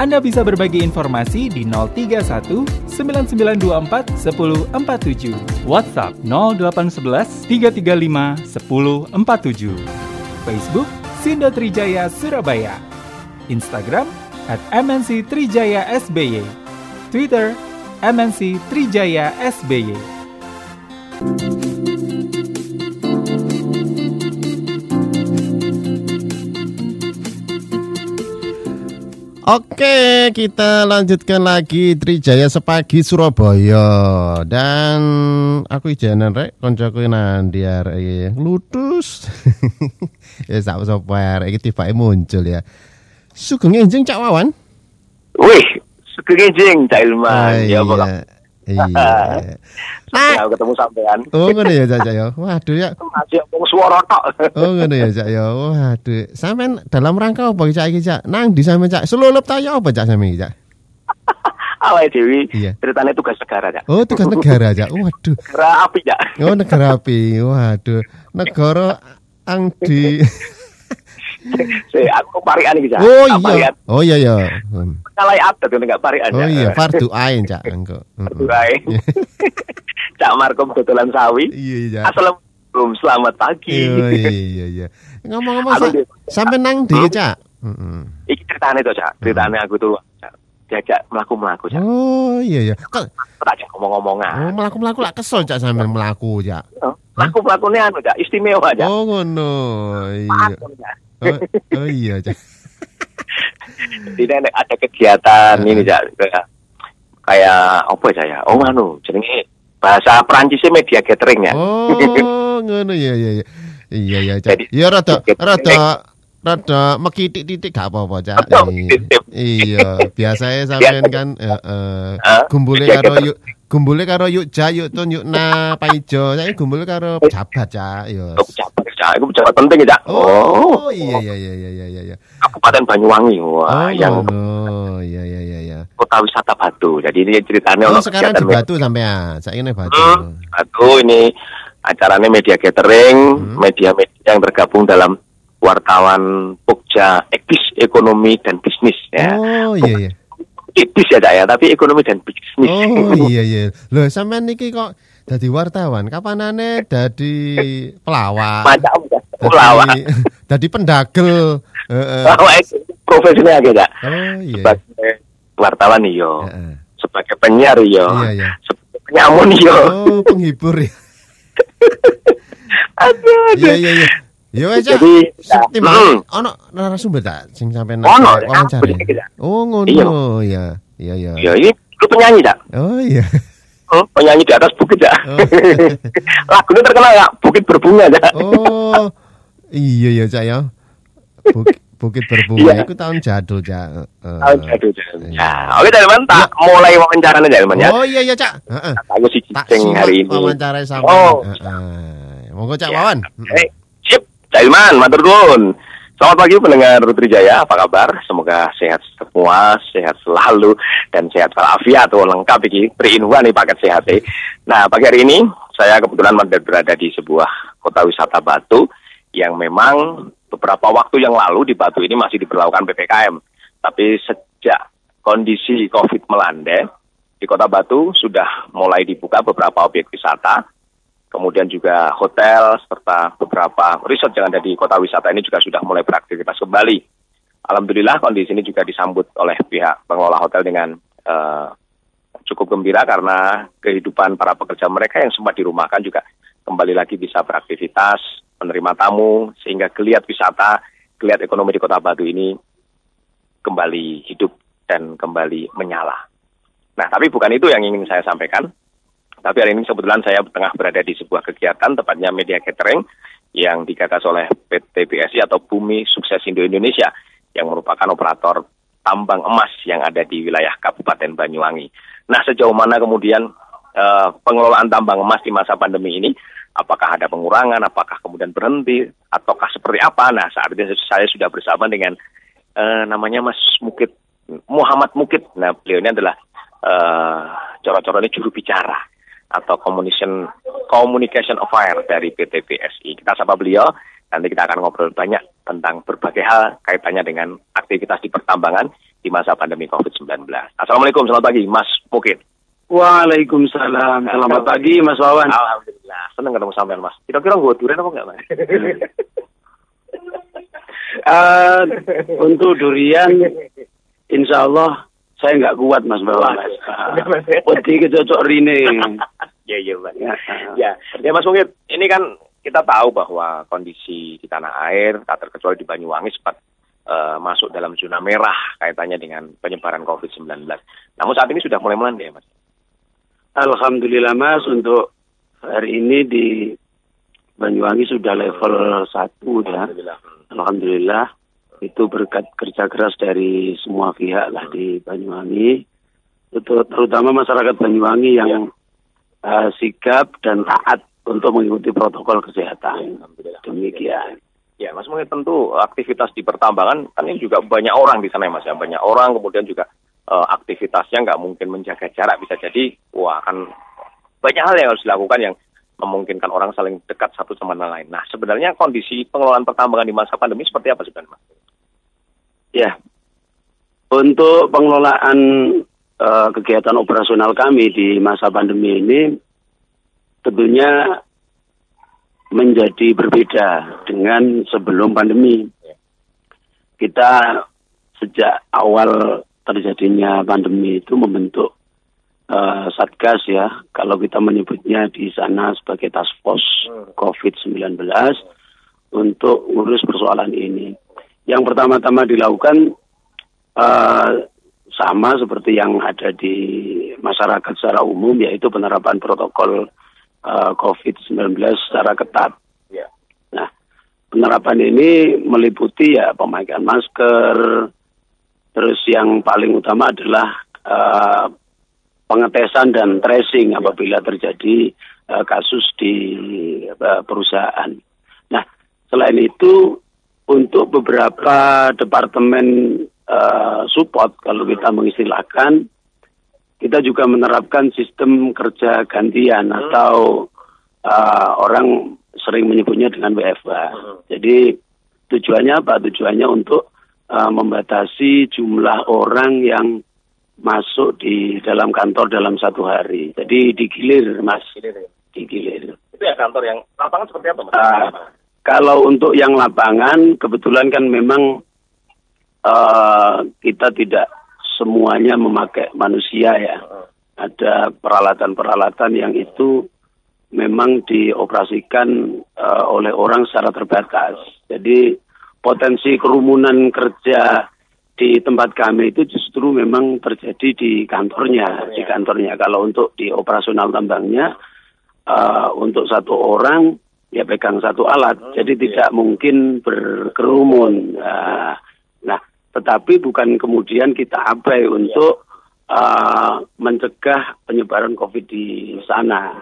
Anda bisa berbagi informasi di 031 9924 1047. WhatsApp 0811 335 1047. Facebook Sindo Trijaya Surabaya. Instagram at MNC Trijaya SBY. Twitter MNC Trijaya SBY. Oke, kita lanjutkan lagi Trijaya Sepagi Surabaya dan aku ijanan rek koncoku nanti arek lutus. ya sak sapa arek iki tibake muncul ya. Sugeng enjing Cak Wawan. Wih, sugeng enjing Cak Ah, Ilman. Ya apa iya. Iya. Nah, ketemu sampean. Oh ngono ya Cak ya. Waduh ya. Masih ngomong suara tok. Oh ngono ya Cak ya. Waduh. Sampean dalam rangka apa Cak iki Cak? Nang di sampean Cak? Selulup ta ya apa Cak sampean iki Cak? Awake Dewi, Iya. ceritanya tugas negara, Cak. Oh tugas negara Cak. Waduh. Negara api, Cak. Oh negara api, waduh, negara ang di. Aku parian iki, Cak. Oh iya, oh iya ya. Hmm. Kalai adat itu enggak parian. Oh iya, fardu ain cak engko. Heeh. Baik. Cak Markom kebetulan sawi. Iya iya. Assalamualaikum, selamat pagi. Iya iya iya. iya. Ngomong-ngomong Aku sa- di- sampai nang di cak. Heeh. Iki ceritanya tuh, Cak. Ceritanya aku tuh diajak melaku-melaku, Cak. Oh iya iya. Kok Tak ngomong-ngomongan. oh melaku-melaku lah kesel cak sampai melaku cak. Melaku-melakunya anu, Cak, istimewa, Cak. Oh ngono. Iya. Oh, oh iya cak. Jadi nek ada kegiatan ini Cak, kayak apa ya ya? Oh anu, jenenge bahasa Perancisnya media gathering ya. Oh ngono iya iya iya. Iya iya cak. Ya rada rada rada mekitik-titik gak apa-apa cak. Oh, Iya. Iya, biasanya sampean kan eh, eh, gumbule media karo gathering. yuk gumbule karo yuk ja yuk tun yuk na paijo. Saya gumbule karo jabat cak. Iya. Oh, pejabat, Cak. Itu pejabat penting ya, Cak. Oh, iya iya iya iya iya iya. iya. Kabupaten Banyuwangi. Oh, Wah, yang ngono. Iya iya iya iya. kota wisata Batu. Jadi ini ceritanya Oh, sekarang di Batu sampean. Saya ini Batu. Hmm, Batu ini acaranya media gathering, Hmm. media-media yang tergabung dalam wartawan Pokja Ekbis Ekonomi dan Bisnis ya. Oh, iya iya. Ekbis ya, Cak ya, tapi ekonomi dan bisnis. Oh iya iya. Loh sampean niki kok dadi wartawan? Kapanane dadi pelawak? Macam. Dadi- Ulawak. Dadi pendagel. Heeh. Profesinya aja, Cak. Oh iya. Sebagai wartawan iyo, Heeh. sebagai penyiar iyo, Iya, iya. sebagai penyamun iyo. Oh, penghibur ya. Aduh, Iya aduh. iya iya. Ya wes Cak. Jadi, ya, Timbang ono narasumber tak sing sampean Ono, wawancara. iki, Cak. Oh ngono. Iya. Iya. Iya iya. Ya, ini lu penyanyi, Cak. Oh iya. Hmm, penyanyi di atas bukit, Cak. Oh. Lagunya terkenal, Cak. Bukit berbunga, Cak. Oh. Iya ya Cak ya. Bukit, Bukit berbunga Iya. itu tahun jadul Cak. Aduh, aduh. Iya. Ya, oke, Dalman, tak mulai wawancaranya, Dalman, ya. Oh iya iya Cak. Heeh. Aku sih Tak hari ini. wawancara sama. Oh. Heeh. Monggo Cak Ya. Wawan. Eh, sip, Dalman, matur nuwun. Selamat pagi pendengar Trijaya, apa kabar? Semoga sehat semua, sehat selalu, dan sehat walafiat, oh, lengkap iki, terinuan nih paket sehat eh. Nah, pagi hari ini, saya kebetulan berada di sebuah kota wisata Batu, yang memang beberapa waktu yang lalu di Batu ini masih diberlakukan PPKM. Tapi sejak kondisi COVID melanda, di kota Batu sudah mulai dibuka beberapa objek wisata, kemudian juga hotel serta beberapa resort yang ada di kota wisata ini juga sudah mulai beraktivitas kembali. Alhamdulillah kondisi ini juga disambut oleh pihak pengelola hotel dengan eh, cukup gembira karena kehidupan para pekerja mereka yang sempat dirumahkan juga kembali lagi bisa beraktivitas, menerima tamu, sehingga geliat wisata, geliat ekonomi di kota Batu ini kembali hidup dan kembali menyala. Nah, tapi bukan itu yang ingin saya sampaikan. Tapi hari ini kebetulan saya tengah berada di sebuah kegiatan, tepatnya media catering, yang digagas oleh PT BSI atau Bumi Sukses Indo Indonesia, yang merupakan operator tambang emas yang ada di wilayah Kabupaten Banyuwangi. Nah, sejauh mana kemudian eh, pengelolaan tambang emas di masa pandemi ini, apakah ada pengurangan, apakah kemudian berhenti, ataukah seperti apa. Nah, saat ini saya sudah bersama dengan uh, namanya Mas Mukit, Muhammad Mukit. Nah, beliau ini adalah uh, coro-coro ini juru bicara atau communication communication affair dari PT PSI. Kita sapa beliau, nanti kita akan ngobrol banyak tentang berbagai hal kaitannya dengan aktivitas di pertambangan di masa pandemi COVID-19. Assalamualaikum, selamat pagi Mas Mukit. Waalaikumsalam. Selamat pagi Mas Wawan. Alhamdulillah. Senang ketemu sampean Mas. Kira-kira gue durian apa enggak Mas? uh, untuk durian, insya Allah saya nggak kuat Mas Bawa Mas. Putih uh, kecocok rine. Ya iya Mas. Ya, ya. ya Mas Mungkin ini kan kita tahu bahwa kondisi di tanah air, tak terkecuali di Banyuwangi sempat uh, masuk dalam zona merah kaitannya dengan penyebaran COVID-19. Namun saat ini sudah mulai melandai, Mas. Alhamdulillah Mas untuk hari ini di Banyuwangi sudah level 1 ya. Alhamdulillah. Itu berkat kerja keras dari semua pihak lah di Banyuwangi. Itu terutama masyarakat Banyuwangi yang uh, sigap dan taat untuk mengikuti protokol kesehatan. Demikian. Ya, Mas mungkin tentu aktivitas di pertambangan kan ini juga banyak orang di sana ya Mas ya, banyak orang kemudian juga uh, aktivitasnya nggak mungkin menjaga jarak bisa jadi wah akan banyak hal yang harus dilakukan yang memungkinkan orang saling dekat satu sama lain. Nah, sebenarnya kondisi pengelolaan pertambangan di masa pandemi seperti apa sebenarnya, Mas? Ya, untuk pengelolaan uh, kegiatan operasional kami di masa pandemi ini tentunya menjadi berbeda dengan sebelum pandemi. Kita sejak awal terjadinya pandemi itu membentuk uh, satgas ya, kalau kita menyebutnya di sana sebagai task force hmm. COVID-19 untuk ngurus persoalan ini. Yang pertama-tama dilakukan uh, sama seperti yang ada di masyarakat secara umum, yaitu penerapan protokol uh, COVID-19 secara ketat. Yeah. Nah, penerapan ini meliputi ya pemakaian masker, Terus yang paling utama adalah uh, pengetesan dan tracing apabila terjadi uh, kasus di uh, perusahaan. Nah, selain itu untuk beberapa departemen uh, support kalau kita mengistilahkan kita juga menerapkan sistem kerja gantian hmm. atau uh, orang sering menyebutnya dengan WFA. Hmm. Jadi tujuannya apa? Tujuannya untuk uh, membatasi jumlah orang yang masuk di dalam kantor dalam satu hari. Jadi digilir, Mas. Digilir. digilir. Itu ya kantor yang lapangan seperti apa, Mas? Uh, kalau untuk yang lapangan, kebetulan kan memang uh, kita tidak semuanya memakai manusia ya. Ada peralatan-peralatan yang itu memang dioperasikan uh, oleh orang secara terbatas. Jadi potensi kerumunan kerja di tempat kami itu justru memang terjadi di kantornya, di kantornya. Kalau untuk di operasional tambangnya, uh, untuk satu orang ya pegang satu alat, oh, jadi iya. tidak mungkin berkerumun. Uh, nah, tetapi bukan kemudian kita abai iya. untuk uh, mencegah penyebaran COVID di sana.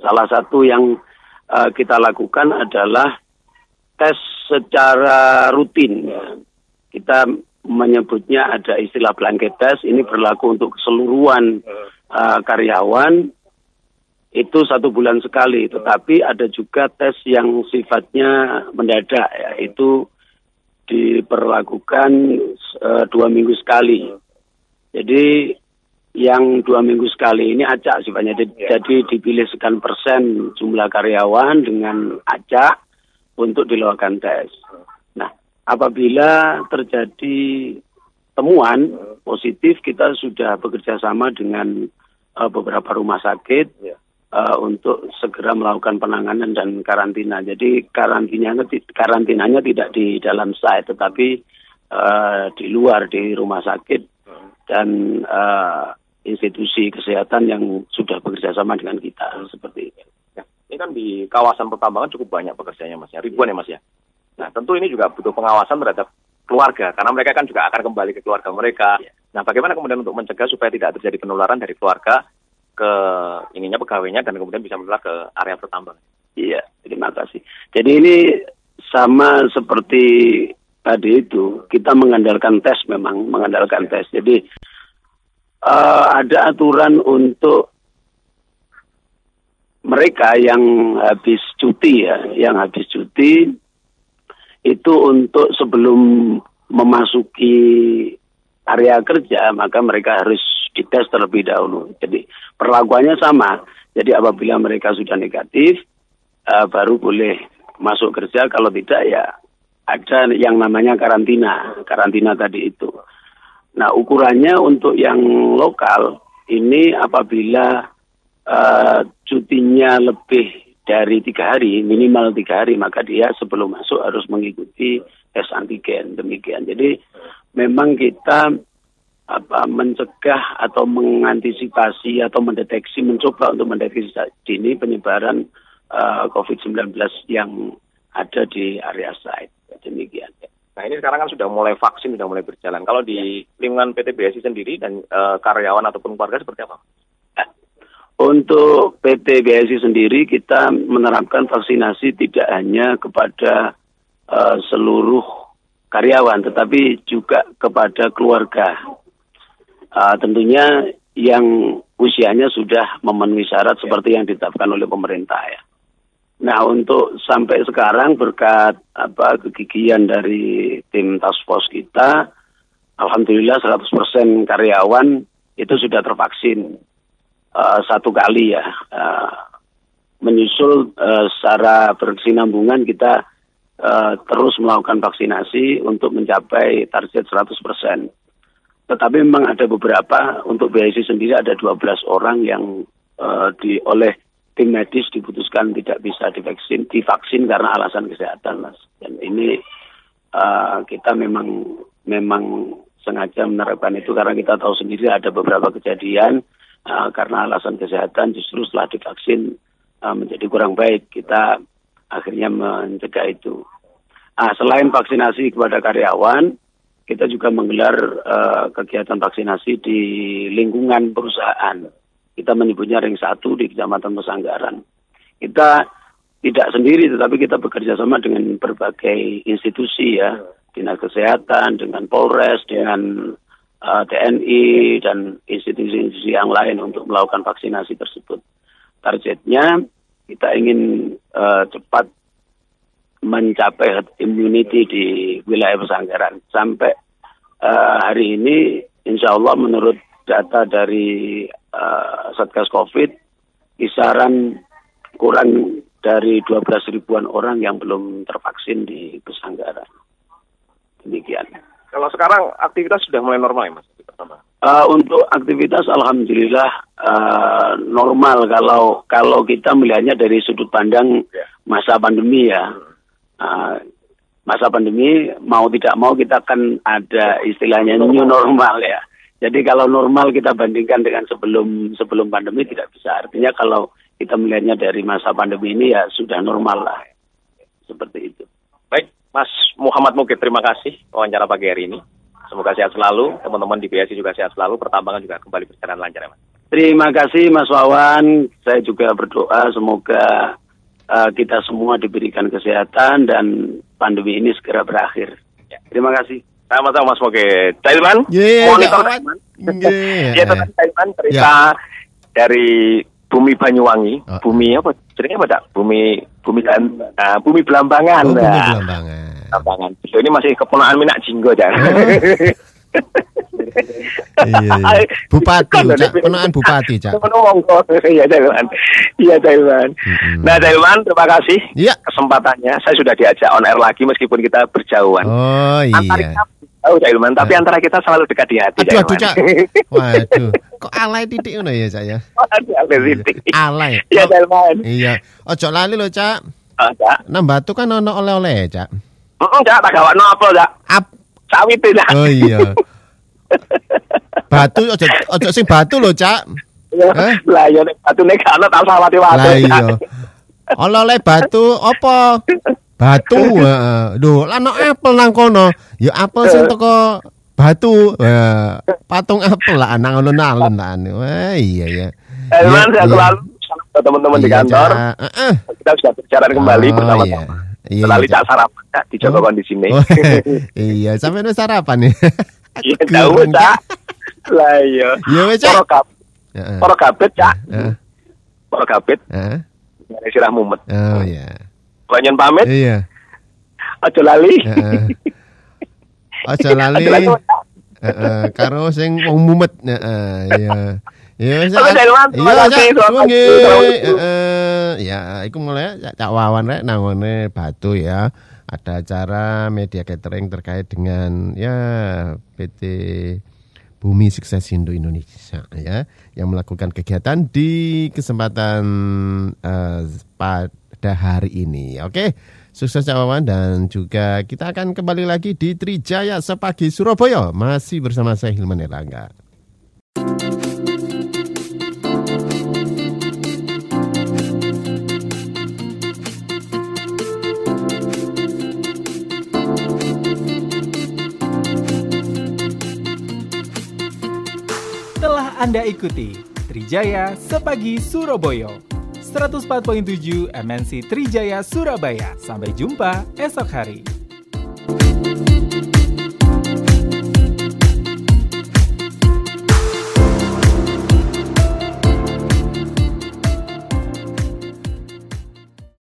Salah satu yang uh, kita lakukan adalah tes secara rutin. Kita menyebutnya ada istilah blanket test. Ini berlaku untuk keseluruhan uh, karyawan itu satu bulan sekali. Tetapi ada juga tes yang sifatnya mendadak, ya, itu diperlakukan uh, dua minggu sekali. Jadi yang dua minggu sekali ini acak sifatnya. Jadi dipilih sekian persen jumlah karyawan dengan acak untuk dilakukan tes. Nah, apabila terjadi temuan positif, kita sudah bekerja sama dengan uh, beberapa rumah sakit uh, untuk segera melakukan penanganan dan karantina. Jadi karantinanya karantinanya tidak di dalam site, tetapi uh, di luar di rumah sakit dan uh, institusi kesehatan yang sudah bekerja sama dengan kita seperti itu. Ini kan di kawasan pertambangan cukup banyak pekerjaannya mas ya, ribuan ya mas ya. Nah tentu ini juga butuh pengawasan terhadap keluarga karena mereka kan juga akan kembali ke keluarga mereka. Ya. Nah bagaimana kemudian untuk mencegah supaya tidak terjadi penularan dari keluarga ke ininya pegawainya dan kemudian bisa menular ke area pertambangan. Iya, terima kasih. Jadi ini sama seperti tadi itu, kita mengandalkan tes memang, mengandalkan tes. Jadi uh, ada aturan untuk mereka yang habis cuti ya, yang habis cuti itu untuk sebelum memasuki area kerja maka mereka harus dites terlebih dahulu. Jadi perlakuannya sama. Jadi apabila mereka sudah negatif uh, baru boleh masuk kerja. Kalau tidak ya ada yang namanya karantina, karantina tadi itu. Nah ukurannya untuk yang lokal ini apabila uh, cutinya lebih dari tiga hari, minimal tiga hari, maka dia sebelum masuk harus mengikuti tes antigen demikian. Jadi memang kita apa mencegah atau mengantisipasi atau mendeteksi mencoba untuk mendeteksi dini penyebaran uh, eh, COVID-19 yang ada di area site demikian. Nah ini sekarang kan sudah mulai vaksin sudah mulai berjalan. Kalau di lingkungan PT BSI sendiri dan uh, karyawan ataupun keluarga seperti apa? Untuk PT BSI sendiri kita menerapkan vaksinasi tidak hanya kepada uh, seluruh karyawan, tetapi juga kepada keluarga. Uh, tentunya yang usianya sudah memenuhi syarat seperti yang ditetapkan oleh pemerintah ya. Nah untuk sampai sekarang berkat apa kegigihan dari tim task force kita, alhamdulillah 100% karyawan itu sudah tervaksin uh, satu kali ya uh, menyusul uh, secara berkesinambungan kita uh, terus melakukan vaksinasi untuk mencapai target 100%. Tetapi memang ada beberapa untuk BSI sendiri ada 12 orang yang uh, di oleh tim medis diputuskan tidak bisa divaksin divaksin karena alasan kesehatan mas dan ini uh, kita memang memang sengaja menerapkan itu karena kita tahu sendiri ada beberapa kejadian uh, karena alasan kesehatan justru setelah divaksin uh, menjadi kurang baik kita akhirnya mencegah itu. Uh, selain vaksinasi kepada karyawan, kita juga menggelar uh, kegiatan vaksinasi di lingkungan perusahaan. Kita menyebutnya ring satu di Kecamatan Pesanggaran. Kita tidak sendiri, tetapi kita bekerja sama dengan berbagai institusi ya, dinas kesehatan, dengan Polres, dengan uh, eh, TNI dan institusi-institusi yang lain untuk melakukan vaksinasi tersebut. Targetnya kita ingin uh, cepat mencapai herd immunity di wilayah Pesanggaran. Sampai uh, hari ini, insya Allah menurut data dari uh, Satgas COVID, kisaran kurang dari 12 ribuan orang yang belum tervaksin di Pesanggaran. Demikian. Kalau sekarang aktivitas sudah mulai normal ya mas? Uh, untuk aktivitas alhamdulillah uh, normal kalau kalau kita melihatnya dari sudut pandang ya. masa pandemi ya. Uh, masa pandemi mau tidak mau kita akan ada istilahnya new normal ya. Jadi kalau normal kita bandingkan dengan sebelum sebelum pandemi tidak bisa. Artinya kalau kita melihatnya dari masa pandemi ini ya sudah normal lah. Seperti itu. Baik, Mas Muhammad Mukid, terima kasih wawancara pagi hari ini. Semoga sehat selalu, teman-teman di BSI juga sehat selalu, pertambangan juga kembali berjalan lancar ya Mas. Terima kasih Mas Wawan, saya juga berdoa semoga uh, kita semua diberikan kesehatan dan pandemi ini segera berakhir. Ya. Terima kasih. Sama-sama Mas Mukid. Cairman, yeah, monitor Cairman. Yeah. ya, tentang cerita yeah. dari bumi Banyuwangi, oh. bumi apa? Seringnya apa, Bumi bumi dan uh, bumi Belambangan. Oh, bumi Belambangan. Belambangan. So, ini masih keponakan Minak Jinggo, jangan. Oh. Iya, iya. Bupati, Cak. Penaan Bupati, Cak. Iya, Daiman. Iya. Nah, Daiman, terima kasih iya. kesempatannya. Saya sudah diajak on air lagi meskipun kita berjauhan. Oh, iya. Antar tahu Cak Ilman, tapi antara kita selalu dekat di hati. Aduh, aduh, Cak. Waduh. Kok alay titik ngono ya, Cak ya? Alay titik. Alay. Iya, Cak Ilman. Iya. Ojo lali lho, Cak. Oh, Cak. Nang batu kan ono oleh-oleh, Cak. Heeh, Cak, tak gawakno apa, Cak? Ap sawit Cak. Oh iya. batu ojo ojo sing batu lho, Cak. Eh? Lah ya nek batune gak ono tak sawati wae. Lah iya. Oleh-oleh batu apa? Batu, heeh. Lan apel nang kono. Ya apel sing teko batu. patung apel lah nang alun-alun lah. Wah, iya ya. Elman Iya, sehat iya. selalu. Buat teman-teman di Iya, kantor. Kita sudah kembali Oh, bersama iya. Iya, Cak. Cak sarapan Cak, di Joko Oh. kondisi ini. Oh, iya, sampai sarapan nih. Iya tahu cak. Lah iya. Iya wes cak. Porokap. Porokapit cak. Porokapit. Nyari sirah mumet. Oh iya. Kalian pamit. Iya. Aja lali. Aja lali. Heeh, Karo sing wong mumet. Heeh, Iya, iya, iya, iya, iya, iya, iya, iya, iya, iya, iya, iya, iya, iya, iya, Ada acara media catering terkait dengan ya PT Bumi Sukses Indo Indonesia ya yang melakukan kegiatan di kesempatan eh, pada hari ini. Oke, sukses Cak Wawan dan juga kita akan kembali lagi di Trijaya Sepagi Surabaya masih bersama saya Hilman Erlangga. Anda ikuti Trijaya Sepagi Surabaya 104.7 MNC Trijaya Surabaya. Sampai jumpa esok hari.